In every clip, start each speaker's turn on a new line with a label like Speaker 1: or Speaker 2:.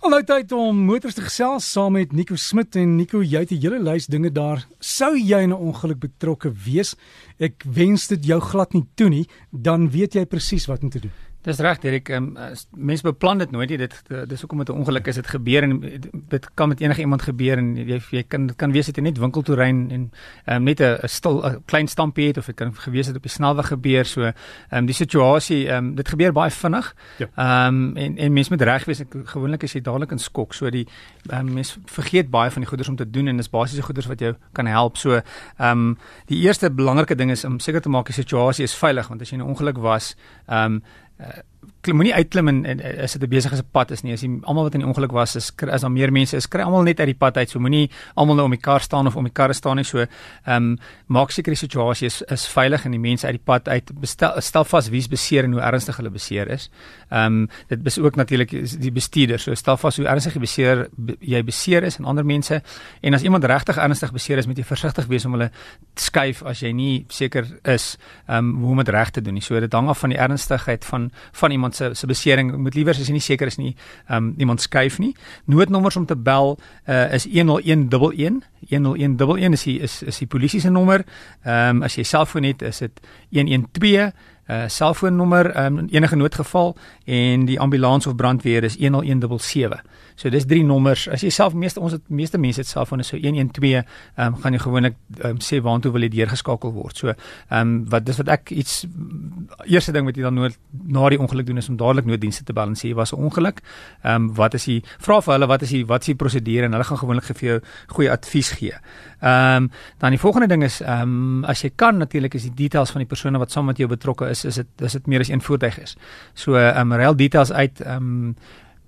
Speaker 1: Alnou tyd om motors te gesels saam met Nico Smit en Nico, jy het 'n hele lys dinge daar. Sou jy in 'n ongeluk betrokke wees? Ek wens dit jou glad nie toe nie, dan weet jy presies wat om te doen.
Speaker 2: Dis reg Dirk, um, mense beplan dit nooit nie. Dit dis hoekom met 'n ongeluk is dit gebeur en dit kan met enige iemand gebeur en jy jy kan dit kan wees dit net winkel toe ry en um, net 'n stil 'n klein stampie het of dit kan gewees het op die snelweg gebeur. So ehm um, die situasie ehm um, dit gebeur baie vinnig. Ja. Ehm ja. um, en en mense moet reg wees. Gewoonlik is jy dadelik in skok. So die ehm um, mense vergeet baie van die goeders om te doen en dis basiese goeders wat jou kan help. So ehm um, die eerste belangrike ding is om seker te maak die situasie is veilig want as jy in 'n ongeluk was ehm um, uh, klim moenie uitklim en, en is dit 'n besige pad is nie. As jy almal wat in die ongeluk was is as daar meer mense is kry almal net uit die pad uit. So moenie almal nou om die kar staan of om die karre staan nie. So ehm um, maak seker die situasie is is veilig en die mense uit die pad uit bestel, stel vas wie's beseer en hoe ernstig hulle beseer is. Ehm um, dit is ook natuurlik die bestuurder. So stel vas hoe ernstig jy beseer jy beseer is en ander mense. En as iemand regtig ernstig beseer is moet jy versigtig wees om hulle skuif as jy nie seker is ehm um, hoe om dit reg te doen nie. So dit hang af van die ernstigheid van van iemand se se besering moet liewer as jy nie seker is nie um iemand skuif nie noodnommers om te bel uh, is 10111 10111 is die, is is die polisie se nommer um as jy selfoon het is dit 112 uh selfoonnommer um enige noodgeval en die ambulans of brandweer is 10177. So dis drie nommers. As jy self meeste ons het meeste mense het selfone so 112 um gaan jy gewoonlik um, sê waartoe wil jy deurgeskakel word. So um wat dis wat ek iets eerste ding wat jy dan nood na die ongeluk doen is om dadelik nooddienste te bel en sê jy was 'n ongeluk. Um wat is die vra vir hulle wat is die wat is die prosedure en hulle gaan gewoonlik vir jou goeie advies gee. Um dan die volgende ding is um as jy kan natuurlik is die details van die persone wat saam met jou betrokke is is dit is dit meer as een voertuig is. So ehm um, reël details uit ehm um,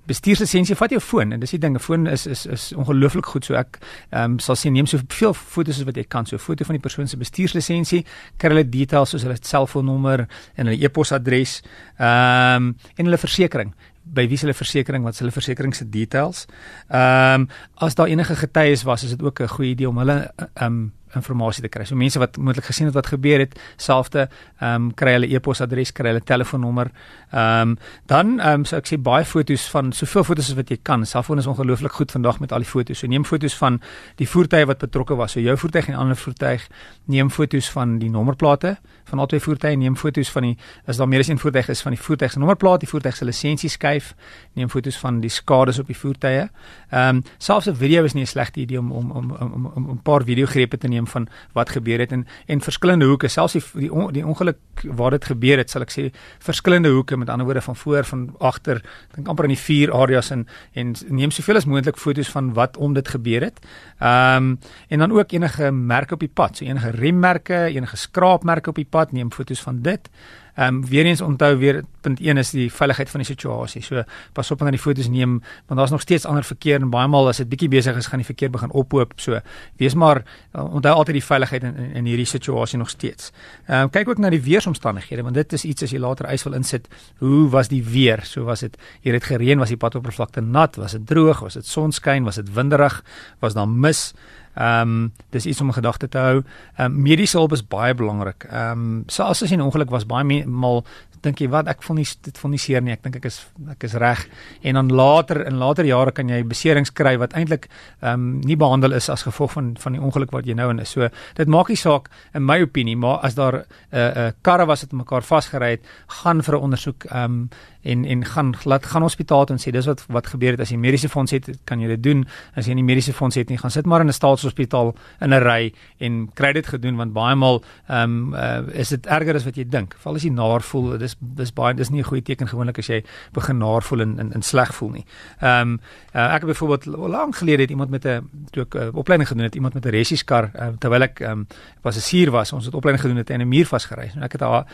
Speaker 2: bestuurslisensie vat jou foon en dis die ding 'n foon is is is ongelooflik goed so ek ehm um, sal sien neem so veel foto's as wat jy kan so 'n foto van die persoon se bestuurslisensie kry hulle details soos hulle selfoonnommer en hulle e-posadres ehm um, en hulle versekerings by wie hulle versekerings wat hulle versekerings se details. Ehm um, as daar enige getuies was is dit ook 'n goeie idee om hulle ehm um, inligting te kry. So mense wat moontlik gesien het wat gebeur het, selfde ehm um, kry hulle e-posadres, kry hulle telefoonnommer. Ehm um, dan ehm um, so ek sê baie foto's van soveel foto's as wat jy kan. Selfoon is ongelooflik goed vandag met al die foto's. So neem foto's van die voertuie wat betrokke was. So jou voertuig en ander voertuig. Neem foto's van die nommerplate van al twee voertuie. Neem foto's van die as daar meer as een voertuig is van die voertuig se nommerplaat, die voertuig se lisensieskyf. Neem foto's van die skades op die voertuie. Ehm um, selfs 'n video is nie 'n slegte idee om om om om 'n paar videogrepe te neem neem van wat gebeur het en en verskillende hoeke selfs die die, on, die ongeluk waar dit gebeur het sal ek sê verskillende hoeke met ander woorde van voor van agter dink amper in die vier areas en en neem soveel as moontlik foto's van wat om dit gebeur het. Ehm um, en dan ook enige merke op die pad, so enige remmerke, enige skraapmerke op die pad, neem foto's van dit. Ehm um, weer eens onthou weer punt 1 is die veiligheid van die situasie. So pas op wanneer die foto's neem want daar's nog steeds ander verkeer en baie maal as dit bietjie besig is gaan die verkeer begin ophoop. So wees maar uh, onthou altyd die veiligheid in, in in hierdie situasie nog steeds. Ehm um, kyk ook na die weeromstandighede want dit is iets as jy later ys wil insit. Hoe was die weer? So was dit hier het gereën, was die padoppervlakte nat, was dit droog, was dit sonskyn, was dit winderig, was daar mis? Ehm um, dis iets om in gedagte te hou. Ehm um, mediese hulp is baie belangrik. Ehm um, so as jy 'n ongeluk was, baie mal dink jy wat ek voel nie dit voel nie seer nie. Ek dink ek is ek is reg. En dan later in later jare kan jy beserings kry wat eintlik ehm um, nie behandel is as gevolg van van die ongeluk wat jy nou in is. So dit maak nie saak in my opinie, maar as daar 'n uh, eh, 'n uh, eh, karre was wat mekaar vasgery het, gaan vir 'n ondersoek ehm um, en en gaan laat gaan hospitaal toe en sê dis wat wat gebeur het as jy mediese fonds het kan jy dit doen as jy nie mediese fonds het nie gaan sit maar in 'n staatshospitaal in 'n ry en kry dit gedoen want baie maal ehm um, uh, is dit erger as wat jy dink val as jy naar voel dis dis baie dis nie 'n goeie teken gewoonlik as jy begin naar voel en en, en sleg voel nie ehm um, uh, ek het byvoorbeeld lank gelede het iemand met 'n ek uh, opleiding gedoen het iemand met 'n resieskar uh, terwyl ek ehm um, passasier was ons het opleiding gedoen het en 'n muur vasgery en ek het daar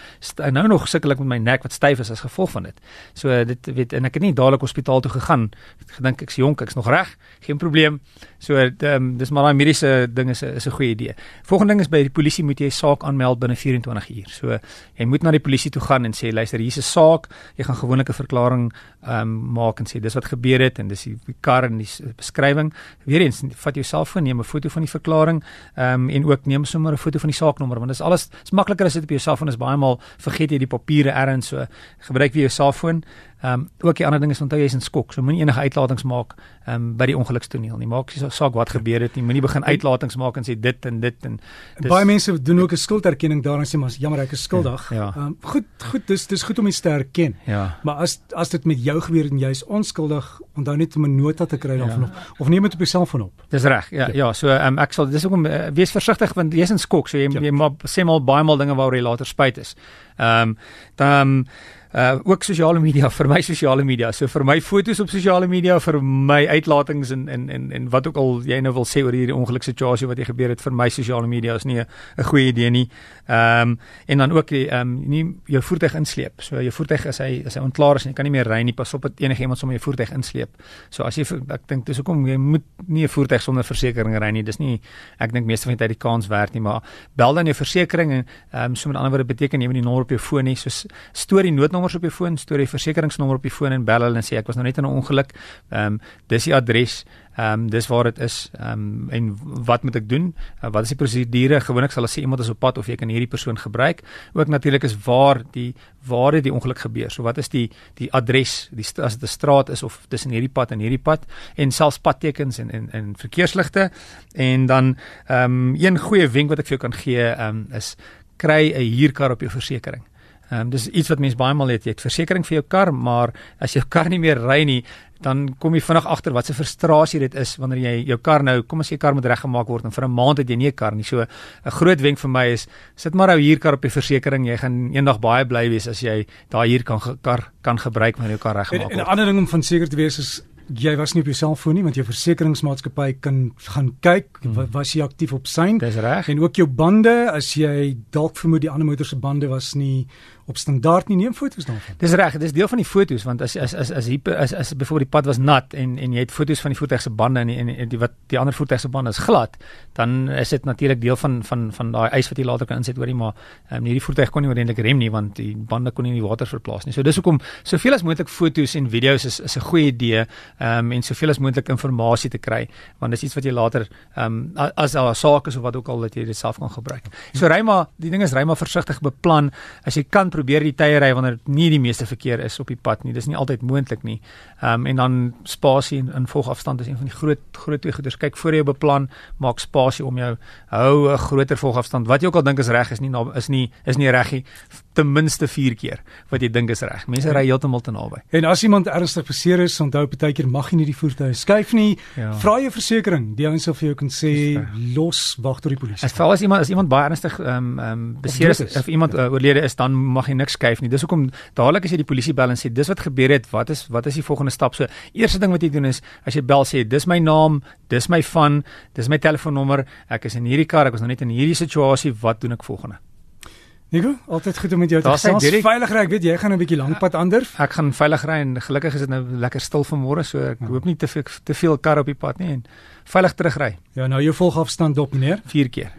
Speaker 2: nou nog sukkel ek met my nek wat styf is as gevolg van dit So dit weet en ek het nie dadelik hospitaal toe gegaan. Ek gedink ek's jonk, ek's nog reg, geen probleem. So um, dis maar daai mediese ding is is 'n goeie idee. Volgende ding is by die polisie moet jy saak aanmeld binne 24 uur. So jy moet na die polisie toe gaan en sê luister, hier's 'n saak. Jy gaan gewoonlik 'n verklaring ehm um, maak en sê dis wat gebeur het en dis die, die kar en die beskrywing. Weereens vat jou selfoon, neem 'n foto van die verklaring ehm um, en ook neem sommer 'n foto van die saaknommer want dis alles is makliker as dit op jou selfoon is baie maal vergeet jy die papiere ergens so gebruik jy jou selfoon Ehm um, ook die ander ding is onthou jy's in skok. So moenie enige uitlatings maak ehm um, by die ongelukstoneel nie. Maak nie saak wat gebeur het nie. Moenie begin uitlatings maak en sê dit en dit en
Speaker 1: dis, baie mense doen ook 'n skulderkenning daar en sê maar jammer ek is skuldig.
Speaker 2: Ja.
Speaker 1: Ehm ja. um, goed, goed, dis dis goed om dit te erken.
Speaker 2: Ja.
Speaker 1: Maar as as dit met jou gebeur en jy's onskuldig, onthou net om 'n nota te kry daarvan ja. of, of neem dit op jouself van op.
Speaker 2: Dis reg. Ja, ja, so ehm um, ek sal dis ook om uh, wees versigtig want jy's in skok, so jy ja. jy maar sê maar baie maal dinge waaroor jy later spyt is. Ehm um, dan uh ook sosiale media vir my sosiale media. So vir my fotos op sosiale media, vir my uitlatings en en en en wat ook al jy nou wil sê oor hierdie ongeluksituasie wat hier gebeur het vir my sosiale media is nie 'n goeie idee nie. Ehm um, en dan ook die ehm um, nie jou voertuig insleep. So jou voertuig is hy is hy ontklaar is en jy kan nie meer ry nie. Pas op dat enige iemand sommer jou voertuig insleep. So as jy ek dink dis hoekom jy moet nie 'n voertuig sonder versekerings ry nie. Dis nie ek dink meeste van die tyd die kans werd nie, maar bel dan jou versekerings en ehm um, so met ander woorde beteken jy moet die nommer op jou foon hê. So storie nood nommers op jou foon, stoor die versekeringsnommer op die foon en bel hulle en sê ek was nou net in 'n ongeluk. Ehm um, dis die adres. Ehm um, dis waar dit is. Ehm um, en wat moet ek doen? Uh, wat is die prosedure? Gewoonlik sal hulle sê iemand is op pad of jy kan hierdie persoon gebruik. Ook natuurlik is waar die waar het die ongeluk gebeur. So wat is die die adres? Die as dit 'n straat is of tussen hierdie pad en hierdie pad en selfs padtekens en en en verkeersligte. En dan ehm um, een goeie wenk wat ek vir jou kan gee ehm um, is kry 'n huurkar op jou versekerings. Ehm um, dis iets wat mense baie maal het, jy het versekerings vir jou kar, maar as jou kar nie meer ry nie, dan kom jy vinnig agter wat se frustrasie dit is wanneer jy jou kar nou, kom as jy kar moet reggemaak word en vir 'n maand het jy nie 'n kar nie. So 'n groot wenk vir my is sit maar ou huurkar op die versekerings. Jy gaan eendag baie bly wees as jy daai huur kan kar kan gebruik wanneer jou kar reggemaak word.
Speaker 1: En 'n ander ding om van seker te wees is jy was nie op jou selfoon nie want jou versekeringsmaatskappy kan gaan kyk hmm. was jy aktief op syne.
Speaker 2: Dis reg.
Speaker 1: En ook jou bande as jy dalk vermoed die ander motor se bande was nie op standaard nie neem foto's daarvan.
Speaker 2: Dis reg, dis deel van die foto's want as as as as hier as as byvoorbeeld die pad was nat en en jy het foto's van die voertuig se bande en en, en die wat die ander voertuig se bande is glad, dan is dit natuurlik deel van van van daai eis wat jy later kan insit hoorie maar um, hierdie voertuig kon nie oorentlik rem nie want die bande kon nie in die water verplaas nie. So dis hoekom soveel as moontlik foto's en video's is is 'n goeie idee um, en soveel as moontlik inligting te kry want dis iets wat jy later um, as daar 'n saak is of wat ook al dat jy dit self kan gebruik. So ry maar die ding is ry maar versigtig beplan as jy kan probeer die tye ry wanneer dit nie die meeste verkeer is op die pad nie. Dis nie altyd moontlik nie. Um, en dan spasie en in volgafstand is een van die groot groot twee goeders. Kyk voor jy beplan, maak spasie om jou hou 'n groter volgafstand. Wat jy ook al dink is reg is nie is nie is nie reg nie. Ten minste 4 keer wat jy dink is reg. Mense ry heeltemal te naby.
Speaker 1: En as iemand ernstig beseer is, onthou partykeer mag jy nie die voertuig skuif nie. Ja. Vra jou versekerings. Die ouens sal vir jou kan sê los wag tot die polisie.
Speaker 2: As val as iemand as iemand baie ernstig ehm um, ehm um, beseer is of iemand uh, oorlede is, dan mag jy niks skuif nie. Dis hoekom dadelik as jy die polisie bel en sê dis wat gebeur het, wat is wat is die volgende stap? So, eerste ding wat jy doen is as jy bel sê dis my naam, dis my van, dis my telefoonnommer, ek is in hierdie kar, ek was nog net in hierdie situasie, wat doen ek volgende?
Speaker 1: Nico, altyd goed om met jou te gesels. Veilig ry, ek weet jy gaan 'n bietjie lank pad ander.
Speaker 2: Ek gaan veilig ry en gelukkig is dit nou lekker stil vanmôre, so ek ja. hoop nie te veel te veel kar op die pad nie en veilig terugry.
Speaker 1: Ja, nou jou volgafstand dop meneer.
Speaker 2: 4 keer.